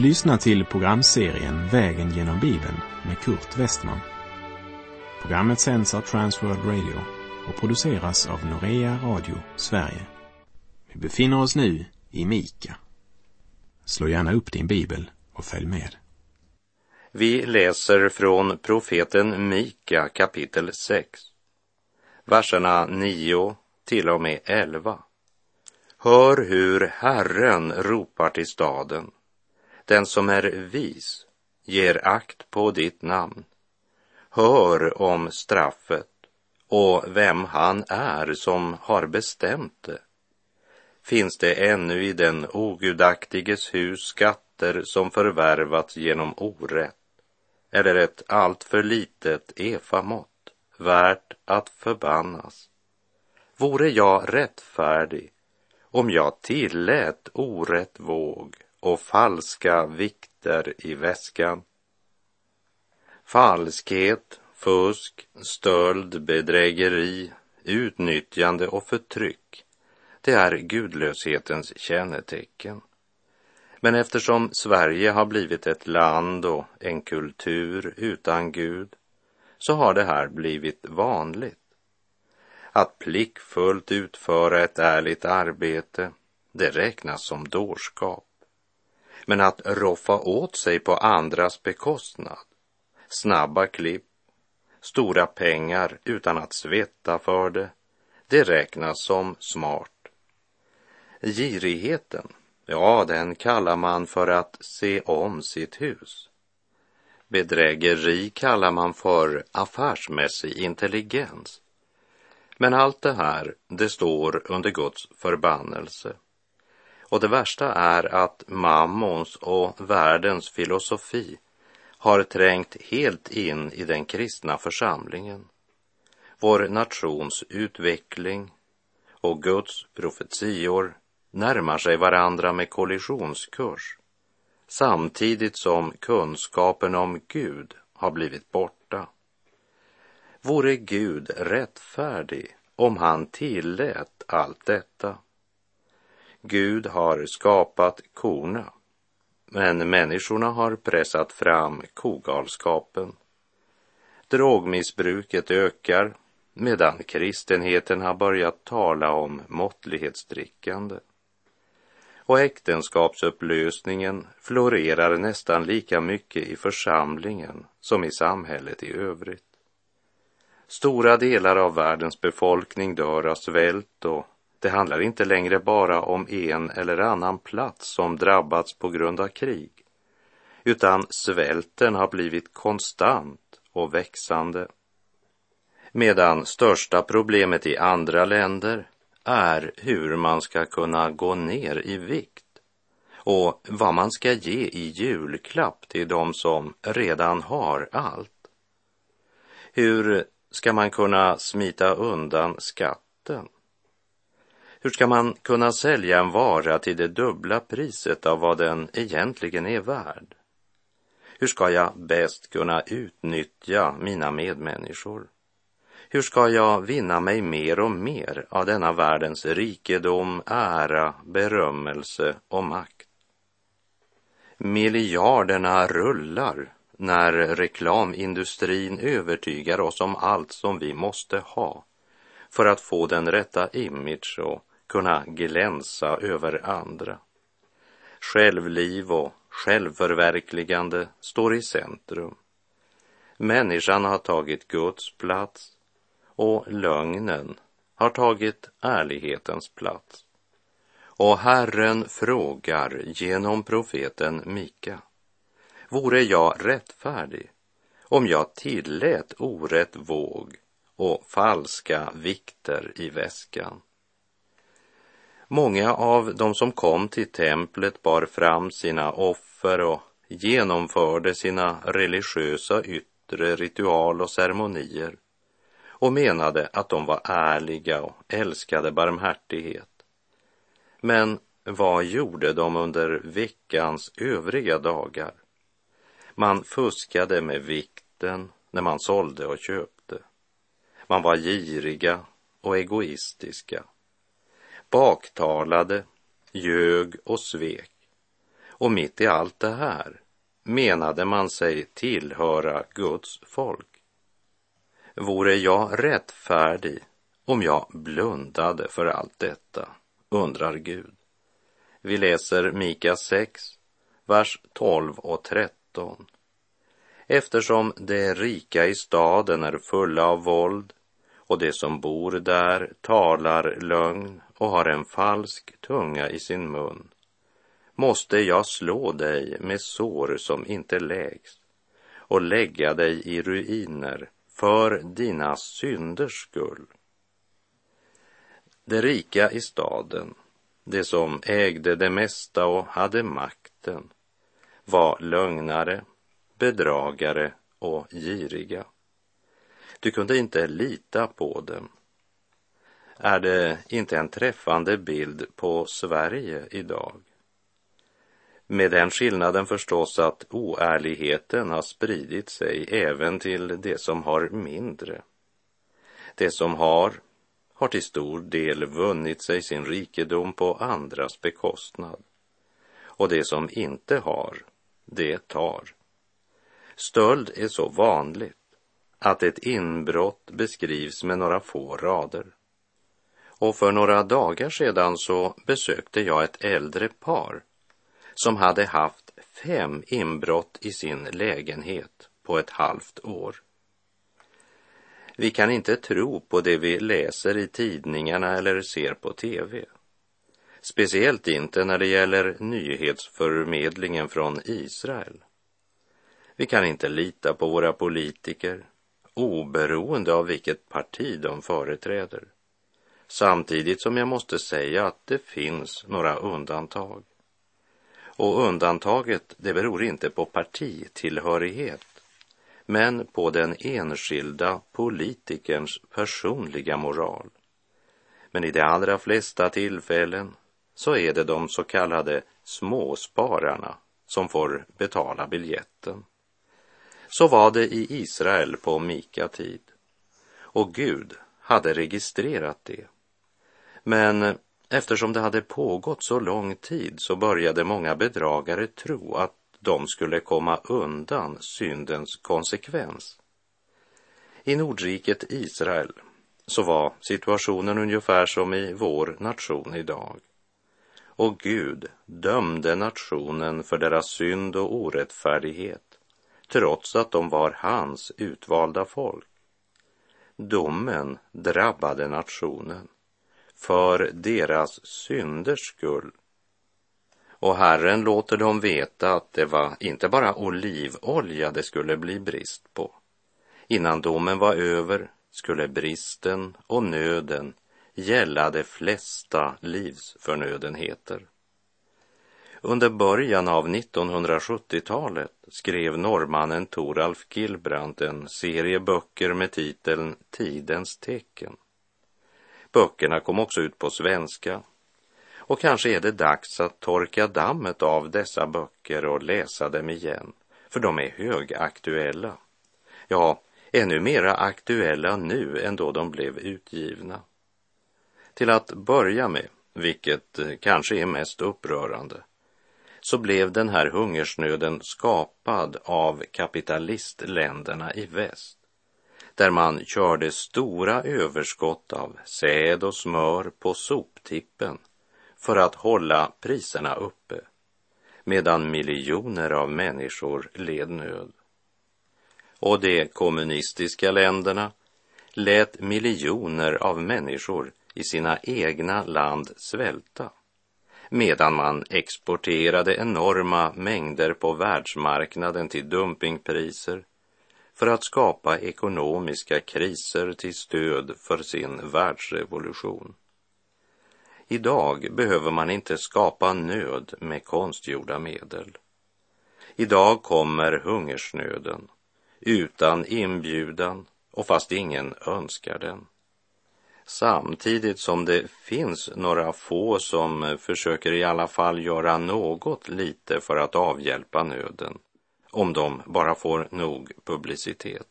Du lyssnar till programserien Vägen genom Bibeln med Kurt Westman. Programmet sänds av Transworld Radio och produceras av Norea Radio Sverige. Vi befinner oss nu i Mika. Slå gärna upp din bibel och följ med. Vi läser från profeten Mika kapitel 6, verserna 9 till och med 11. Hör hur Herren ropar till staden. Den som är vis ger akt på ditt namn. Hör om straffet och vem han är som har bestämt det. Finns det ännu i den ogudaktiges hus skatter som förvärvats genom orätt eller ett alltför litet efamått värt att förbannas? Vore jag rättfärdig om jag tillät orätt våg och falska vikter i väskan. Falskhet, fusk, stöld, bedrägeri, utnyttjande och förtryck, det är gudlöshetens kännetecken. Men eftersom Sverige har blivit ett land och en kultur utan Gud, så har det här blivit vanligt. Att plickfullt utföra ett ärligt arbete, det räknas som dårskap. Men att roffa åt sig på andras bekostnad, snabba klipp, stora pengar utan att svetta för det, det räknas som smart. Girigheten, ja, den kallar man för att se om sitt hus. Bedrägeri kallar man för affärsmässig intelligens. Men allt det här, det står under Guds förbannelse. Och det värsta är att mammons och världens filosofi har trängt helt in i den kristna församlingen. Vår nations utveckling och Guds profetior närmar sig varandra med kollisionskurs samtidigt som kunskapen om Gud har blivit borta. Vore Gud rättfärdig om han tillät allt detta? Gud har skapat korna, men människorna har pressat fram kogalskapen. Drogmissbruket ökar medan kristenheten har börjat tala om måttlighetsdrickande. Och äktenskapsupplösningen florerar nästan lika mycket i församlingen som i samhället i övrigt. Stora delar av världens befolkning dör av svält och det handlar inte längre bara om en eller annan plats som drabbats på grund av krig, utan svälten har blivit konstant och växande. Medan största problemet i andra länder är hur man ska kunna gå ner i vikt och vad man ska ge i julklapp till de som redan har allt. Hur ska man kunna smita undan skatten? Hur ska man kunna sälja en vara till det dubbla priset av vad den egentligen är värd? Hur ska jag bäst kunna utnyttja mina medmänniskor? Hur ska jag vinna mig mer och mer av denna världens rikedom, ära, berömmelse och makt? Miljarderna rullar när reklamindustrin övertygar oss om allt som vi måste ha för att få den rätta image och kunna glänsa över andra. Självliv och självförverkligande står i centrum. Människan har tagit Guds plats och lögnen har tagit ärlighetens plats. Och Herren frågar genom profeten Mika. Vore jag rättfärdig om jag tillät orätt våg och falska vikter i väskan? Många av de som kom till templet bar fram sina offer och genomförde sina religiösa yttre ritual och ceremonier och menade att de var ärliga och älskade barmhärtighet. Men vad gjorde de under veckans övriga dagar? Man fuskade med vikten när man sålde och köpte. Man var giriga och egoistiska baktalade, ljög och svek. Och mitt i allt det här menade man sig tillhöra Guds folk. Vore jag rättfärdig om jag blundade för allt detta, undrar Gud. Vi läser Mika 6, vers 12 och 13. Eftersom de rika i staden är fulla av våld och de som bor där talar lögn och har en falsk tunga i sin mun, måste jag slå dig med sår som inte läks och lägga dig i ruiner för dina synders skull. De rika i staden, de som ägde det mesta och hade makten, var lögnare, bedragare och giriga. Du kunde inte lita på dem. Är det inte en träffande bild på Sverige idag? Med den skillnaden förstås att oärligheten har spridit sig även till det som har mindre. Det som har, har till stor del vunnit sig sin rikedom på andras bekostnad. Och det som inte har, det tar. Stöld är så vanligt att ett inbrott beskrivs med några få rader. Och för några dagar sedan så besökte jag ett äldre par som hade haft fem inbrott i sin lägenhet på ett halvt år. Vi kan inte tro på det vi läser i tidningarna eller ser på tv. Speciellt inte när det gäller nyhetsförmedlingen från Israel. Vi kan inte lita på våra politiker oberoende av vilket parti de företräder. Samtidigt som jag måste säga att det finns några undantag. Och undantaget, det beror inte på partitillhörighet, men på den enskilda politikerns personliga moral. Men i de allra flesta tillfällen så är det de så kallade småspararna som får betala biljetten. Så var det i Israel på Mika tid. Och Gud hade registrerat det. Men eftersom det hade pågått så lång tid så började många bedragare tro att de skulle komma undan syndens konsekvens. I Nordriket Israel så var situationen ungefär som i vår nation idag. Och Gud dömde nationen för deras synd och orättfärdighet trots att de var hans utvalda folk. Domen drabbade nationen för deras synders skull. Och Herren låter dem veta att det var inte bara olivolja det skulle bli brist på. Innan domen var över skulle bristen och nöden gälla de flesta livsförnödenheter. Under början av 1970-talet skrev norrmannen Toralf Gilbrand en serie böcker med titeln Tidens tecken. Böckerna kom också ut på svenska. Och kanske är det dags att torka dammet av dessa böcker och läsa dem igen, för de är högaktuella. Ja, ännu mera aktuella nu än då de blev utgivna. Till att börja med, vilket eh, kanske är mest upprörande, så blev den här hungersnöden skapad av kapitalistländerna i väst där man körde stora överskott av säd och smör på soptippen för att hålla priserna uppe medan miljoner av människor led nöd. Och de kommunistiska länderna lät miljoner av människor i sina egna land svälta medan man exporterade enorma mängder på världsmarknaden till dumpingpriser för att skapa ekonomiska kriser till stöd för sin världsrevolution. Idag behöver man inte skapa nöd med konstgjorda medel. Idag kommer hungersnöden utan inbjudan och fast ingen önskar den. Samtidigt som det finns några få som försöker i alla fall göra något lite för att avhjälpa nöden, om de bara får nog publicitet.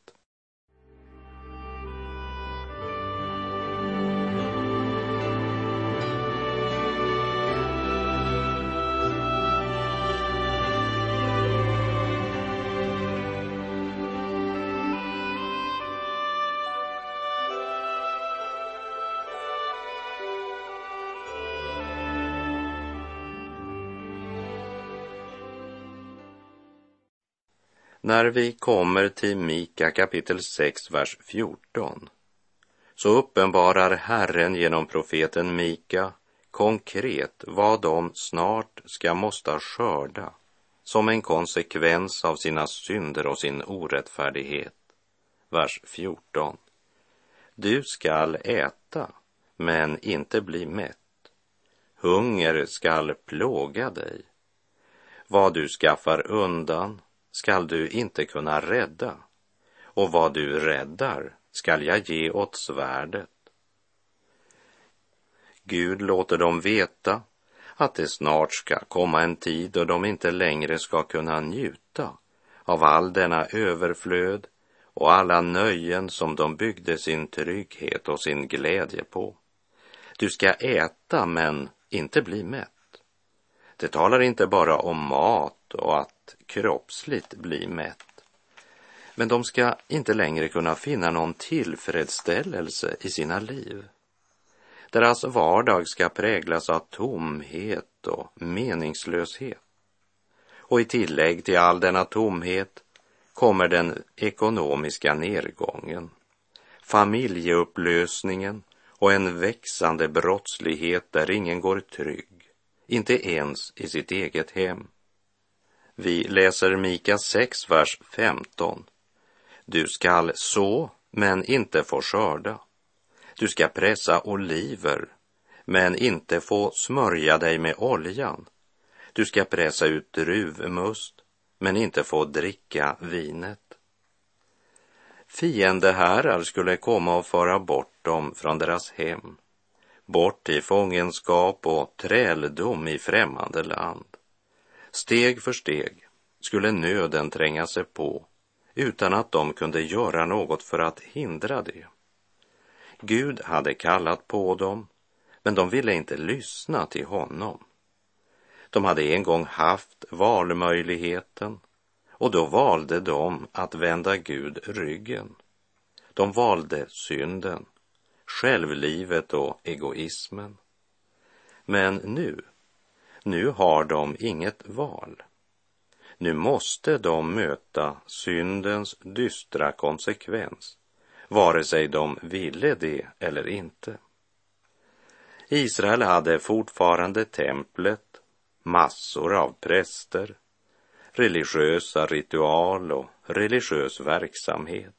När vi kommer till Mika kapitel 6, vers 14 så uppenbarar Herren genom profeten Mika konkret vad de snart ska måste skörda som en konsekvens av sina synder och sin orättfärdighet. Vers 14. Du skall äta, men inte bli mätt. Hunger skall plåga dig. Vad du skaffar undan skall du inte kunna rädda, och vad du räddar skall jag ge åt svärdet. Gud låter dem veta att det snart ska komma en tid då de inte längre ska kunna njuta av all denna överflöd och alla nöjen som de byggde sin trygghet och sin glädje på. Du ska äta men inte bli mätt. Det talar inte bara om mat och att kroppsligt bli mätt. Men de ska inte längre kunna finna någon tillfredsställelse i sina liv. Deras vardag ska präglas av tomhet och meningslöshet. Och i tillägg till all denna tomhet kommer den ekonomiska nedgången, familjeupplösningen och en växande brottslighet där ingen går trygg, inte ens i sitt eget hem. Vi läser Mika 6, vers 15. Du skall så, men inte få skörda. Du ska pressa oliver, men inte få smörja dig med oljan. Du ska pressa ut druvmust, men inte få dricka vinet. Fiendeherrar skulle komma och föra bort dem från deras hem, bort i fångenskap och träldom i främmande land. Steg för steg skulle nöden tränga sig på utan att de kunde göra något för att hindra det. Gud hade kallat på dem, men de ville inte lyssna till honom. De hade en gång haft valmöjligheten och då valde de att vända Gud ryggen. De valde synden, självlivet och egoismen. Men nu, nu har de inget val. Nu måste de möta syndens dystra konsekvens, vare sig de ville det eller inte. Israel hade fortfarande templet, massor av präster, religiösa ritual och religiös verksamhet.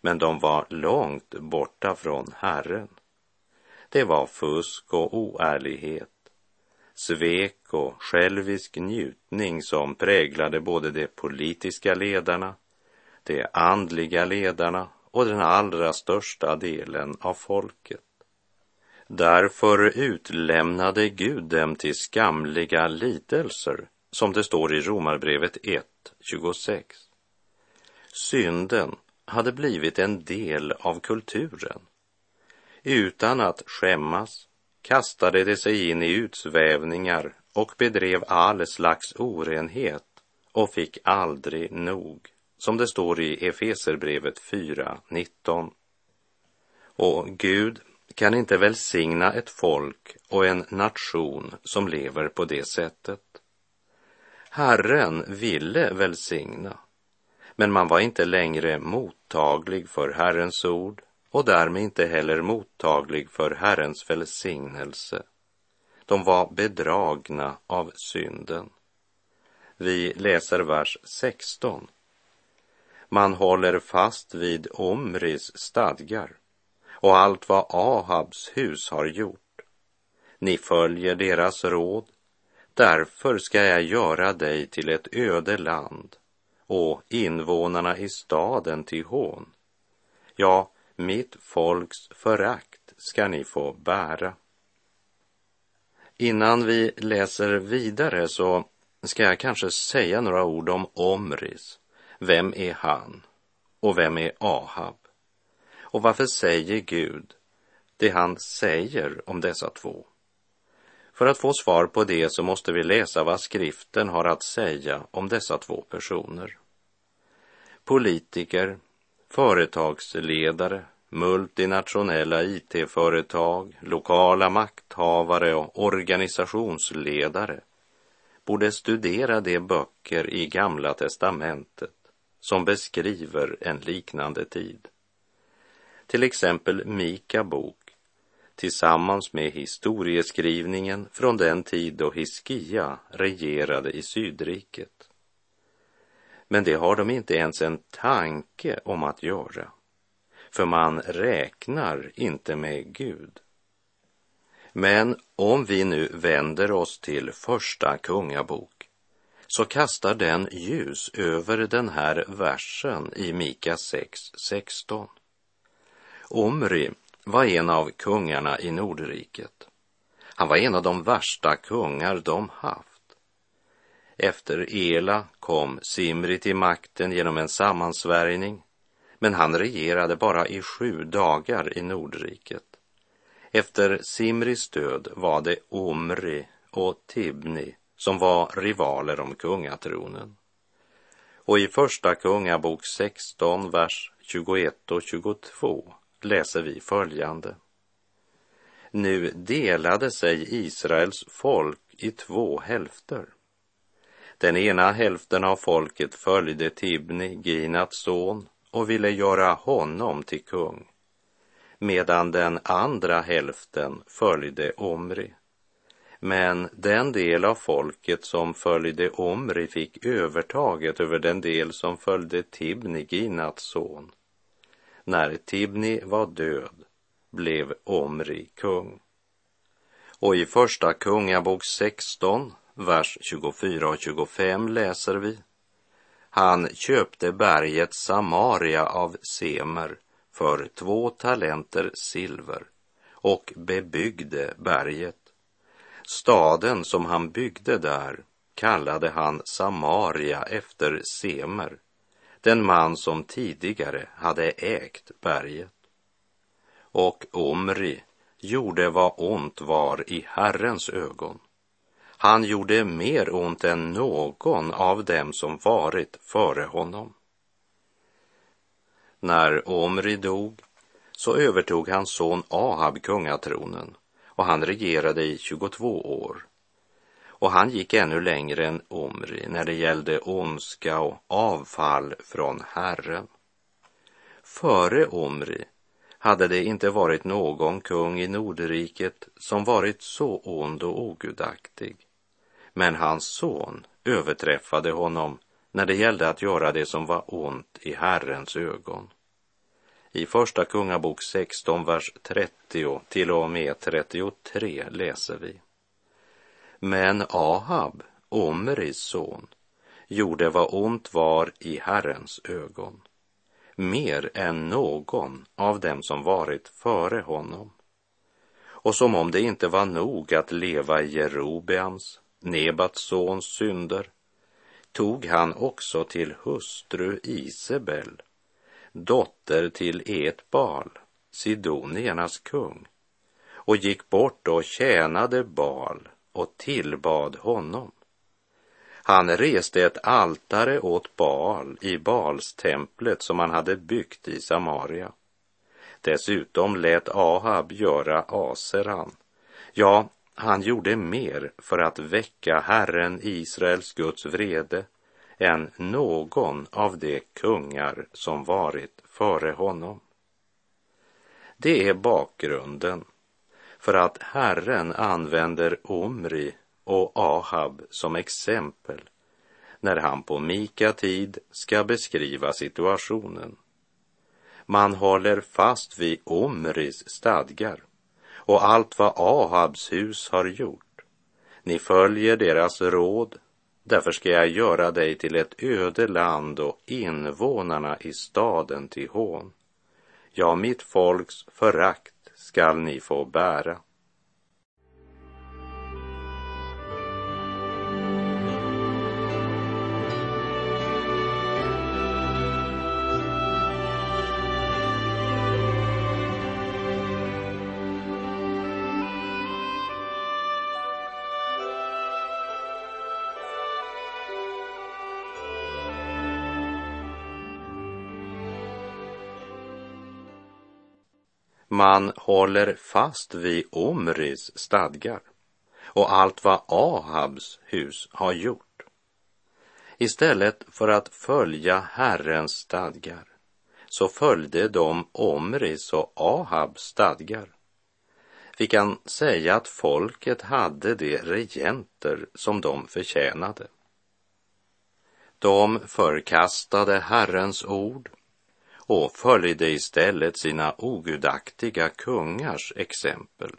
Men de var långt borta från Herren. Det var fusk och oärlighet, svek och självisk njutning som präglade både de politiska ledarna, de andliga ledarna och den allra största delen av folket. Därför utlämnade Gud dem till skamliga lidelser, som det står i Romarbrevet 1.26. Synden hade blivit en del av kulturen. Utan att skämmas kastade de sig in i utsvävningar och bedrev all slags orenhet och fick aldrig nog, som det står i Efeserbrevet 4.19. Och Gud kan inte välsigna ett folk och en nation som lever på det sättet. Herren ville välsigna, men man var inte längre mottaglig för Herrens ord och därmed inte heller mottaglig för Herrens välsignelse. De var bedragna av synden. Vi läser vers 16. Man håller fast vid Omris stadgar och allt vad Ahabs hus har gjort. Ni följer deras råd, därför ska jag göra dig till ett öde land och invånarna i staden till hån. Ja, mitt folks förakt ska ni få bära. Innan vi läser vidare så ska jag kanske säga några ord om Omris. Vem är han? Och vem är Ahab? Och varför säger Gud det han säger om dessa två? För att få svar på det så måste vi läsa vad skriften har att säga om dessa två personer. Politiker, företagsledare, multinationella IT-företag, lokala makthavare och organisationsledare borde studera de böcker i Gamla testamentet som beskriver en liknande tid. Till exempel Mika bok tillsammans med historieskrivningen från den tid då Hiskia regerade i Sydriket. Men det har de inte ens en tanke om att göra, för man räknar inte med Gud. Men om vi nu vänder oss till Första Kungabok så kastar den ljus över den här versen i Mika 6.16. Omri var en av kungarna i Nordriket. Han var en av de värsta kungar de haft. Efter Ela kom Simri till makten genom en sammansvärjning, men han regerade bara i sju dagar i Nordriket. Efter Simris död var det Omri och Tibni som var rivaler om kungatronen. Och i Första Kungabok 16, vers 21 och 22 läser vi följande. Nu delade sig Israels folk i två hälfter. Den ena hälften av folket följde Tibni, Ginats son, och ville göra honom till kung, medan den andra hälften följde Omri. Men den del av folket som följde Omri fick övertaget över den del som följde Tibni, Ginats son. När Tibni var död blev Omri kung. Och i Första Kungabok 16, vers 24 och 25 läser vi. Han köpte berget Samaria av Semer för två talenter silver och bebyggde berget. Staden som han byggde där kallade han Samaria efter Semer den man som tidigare hade ägt berget. Och Omri gjorde vad ont var i Herrens ögon. Han gjorde mer ont än någon av dem som varit före honom. När Omri dog så övertog hans son Ahab kungatronen och han regerade i 22 år och han gick ännu längre än Omri när det gällde ondska och avfall från Herren. Före Omri hade det inte varit någon kung i Nordriket som varit så ond och ogudaktig. Men hans son överträffade honom när det gällde att göra det som var ont i Herrens ögon. I Första Kungabok 16, vers 30 till och med 33 läser vi. Men Ahab, Omris son, gjorde vad ont var i Herrens ögon, mer än någon av dem som varit före honom. Och som om det inte var nog att leva i Jerobeams, Nebats sons synder, tog han också till hustru Isabel, dotter till Etbal, Sidoniernas kung, och gick bort och tjänade Bal och tillbad honom. Han reste ett altare åt Baal i Balstemplet som han hade byggt i Samaria. Dessutom lät Ahab göra Aseran. Ja, han gjorde mer för att väcka Herren Israels Guds vrede än någon av de kungar som varit före honom. Det är bakgrunden för att Herren använder Omri och Ahab som exempel när han på Mika tid ska beskriva situationen. Man håller fast vid Omris stadgar och allt vad Ahabs hus har gjort. Ni följer deras råd, därför ska jag göra dig till ett öde land och invånarna i staden till hån. Ja, mitt folks förakt skall ni få bära. Man håller fast vid Omris stadgar och allt vad Ahabs hus har gjort. Istället för att följa Herrens stadgar så följde de Omris och Ahabs stadgar. Vi kan säga att folket hade de regenter som de förtjänade. De förkastade Herrens ord och följde istället sina ogudaktiga kungars exempel.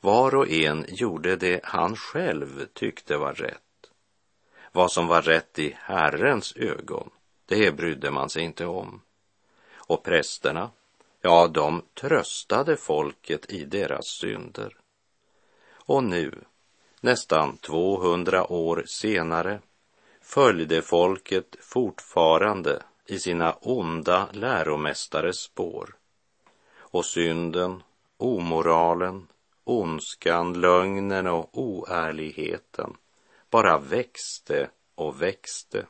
Var och en gjorde det han själv tyckte var rätt. Vad som var rätt i Herrens ögon, det brydde man sig inte om. Och prästerna, ja, de tröstade folket i deras synder. Och nu, nästan 200 år senare, följde folket fortfarande i sina onda läromästares spår. Och synden, omoralen, ondskan, lögnen och oärligheten bara växte och växte.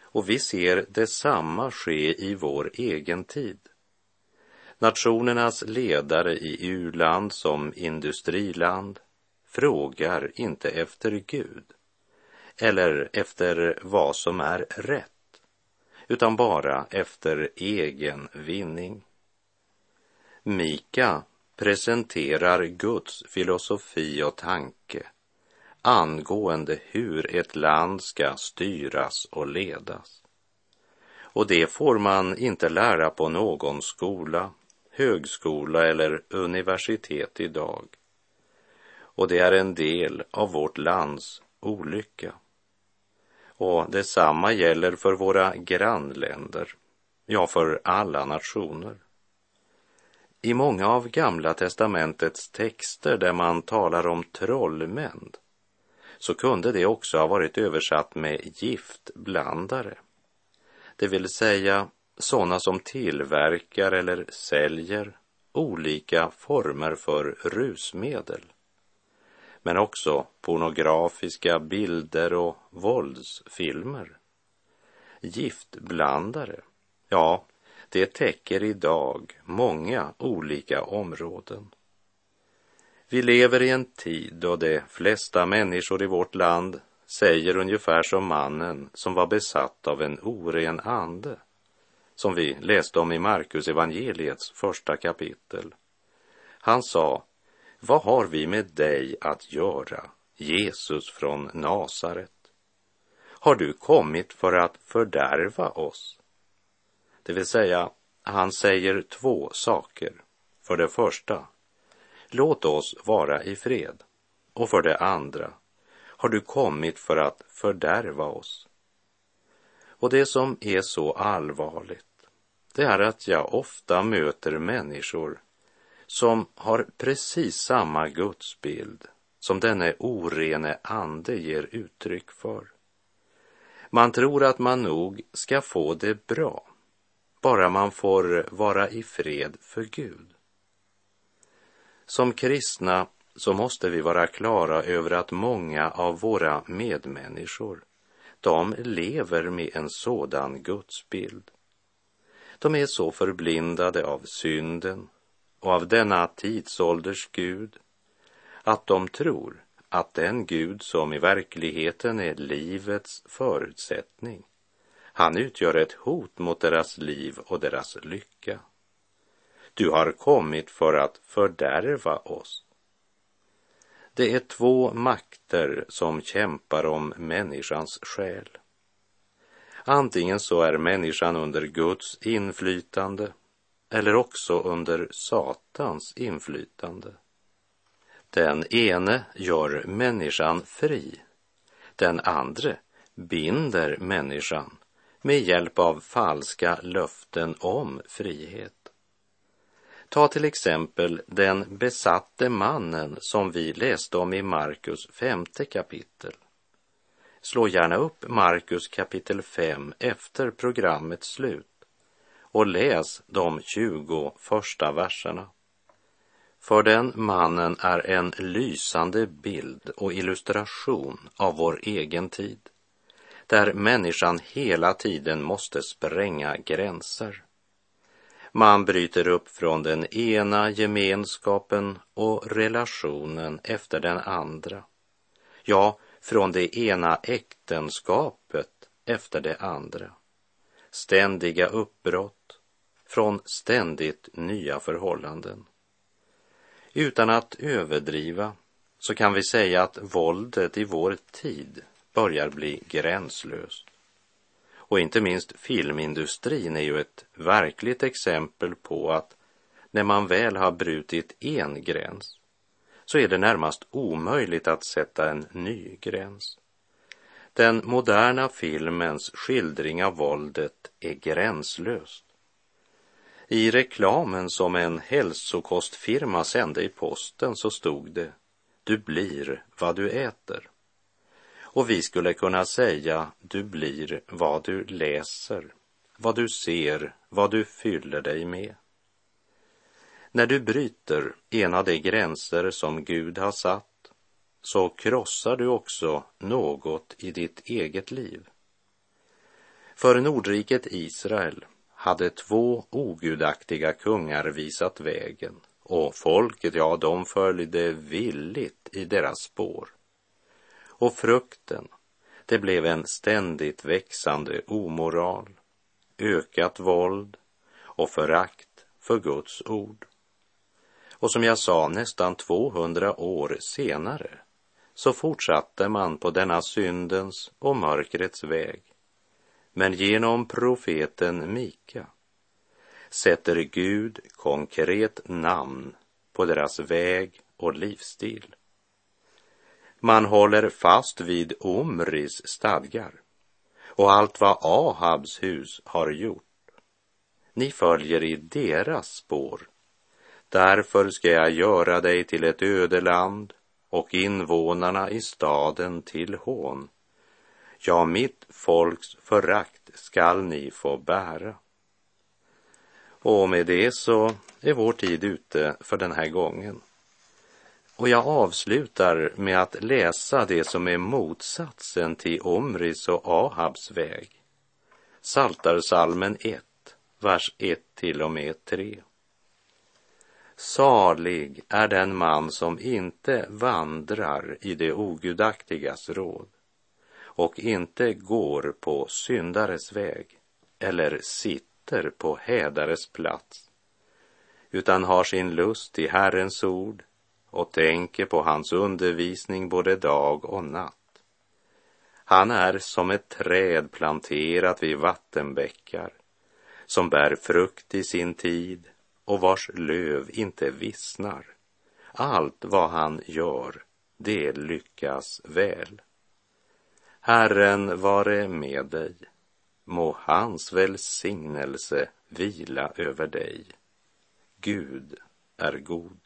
Och vi ser detsamma ske i vår egen tid. Nationernas ledare i u-land som industriland frågar inte efter Gud eller efter vad som är rätt utan bara efter egen vinning. Mika presenterar Guds filosofi och tanke angående hur ett land ska styras och ledas. Och det får man inte lära på någon skola, högskola eller universitet idag. Och det är en del av vårt lands olycka. Och detsamma gäller för våra grannländer, ja, för alla nationer. I många av Gamla testamentets texter där man talar om trollmän så kunde det också ha varit översatt med giftblandare. Det vill säga sådana som tillverkar eller säljer olika former för rusmedel. Men också pornografiska bilder och våldsfilmer. Giftblandare, ja, det täcker idag många olika områden. Vi lever i en tid då de flesta människor i vårt land säger ungefär som mannen som var besatt av en oren ande, som vi läste om i Markus evangeliets första kapitel. Han sa, vad har vi med dig att göra, Jesus från Nasaret? Har du kommit för att fördärva oss? Det vill säga, han säger två saker. För det första, låt oss vara i fred. Och för det andra, har du kommit för att fördärva oss? Och det som är så allvarligt, det är att jag ofta möter människor som har precis samma gudsbild som denne orene ande ger uttryck för. Man tror att man nog ska få det bra, bara man får vara i fred för Gud. Som kristna så måste vi vara klara över att många av våra medmänniskor, de lever med en sådan gudsbild. De är så förblindade av synden och av denna tidsålders Gud att de tror att den Gud som i verkligheten är livets förutsättning, han utgör ett hot mot deras liv och deras lycka. Du har kommit för att fördärva oss. Det är två makter som kämpar om människans själ. Antingen så är människan under Guds inflytande eller också under Satans inflytande. Den ene gör människan fri. Den andre binder människan med hjälp av falska löften om frihet. Ta till exempel den besatte mannen som vi läste om i Markus femte kapitel. Slå gärna upp Markus kapitel 5 efter programmets slut och läs de 20 första verserna. För den mannen är en lysande bild och illustration av vår egen tid, där människan hela tiden måste spränga gränser. Man bryter upp från den ena gemenskapen och relationen efter den andra. Ja, från det ena äktenskapet efter det andra. Ständiga uppbrott från ständigt nya förhållanden. Utan att överdriva så kan vi säga att våldet i vår tid börjar bli gränslöst. Och inte minst filmindustrin är ju ett verkligt exempel på att när man väl har brutit en gräns så är det närmast omöjligt att sätta en ny gräns. Den moderna filmens skildring av våldet är gränslöst. I reklamen som en hälsokostfirma sände i posten så stod det Du blir vad du äter. Och vi skulle kunna säga du blir vad du läser, vad du ser, vad du fyller dig med. När du bryter en av de gränser som Gud har satt så krossar du också något i ditt eget liv. För Nordriket Israel hade två ogudaktiga kungar visat vägen och folket, ja, de följde villigt i deras spår. Och frukten, det blev en ständigt växande omoral, ökat våld och förakt för Guds ord. Och som jag sa, nästan 200 år senare så fortsatte man på denna syndens och mörkrets väg. Men genom profeten Mika sätter Gud konkret namn på deras väg och livsstil. Man håller fast vid Omris stadgar och allt vad Ahabs hus har gjort. Ni följer i deras spår Därför ska jag göra dig till ett ödeland och invånarna i staden till hån. Ja, mitt folks förakt skall ni få bära. Och med det så är vår tid ute för den här gången. Och jag avslutar med att läsa det som är motsatsen till Omris och Ahabs väg. Saltarsalmen 1, vers 1 till och med 3. Salig är den man som inte vandrar i det ogudaktigas råd och inte går på syndares väg eller sitter på hädares plats utan har sin lust i Herrens ord och tänker på hans undervisning både dag och natt. Han är som ett träd planterat vid vattenbäckar som bär frukt i sin tid och vars löv inte vissnar. Allt vad han gör, det lyckas väl. Herren vare med dig. Må hans välsignelse vila över dig. Gud är god.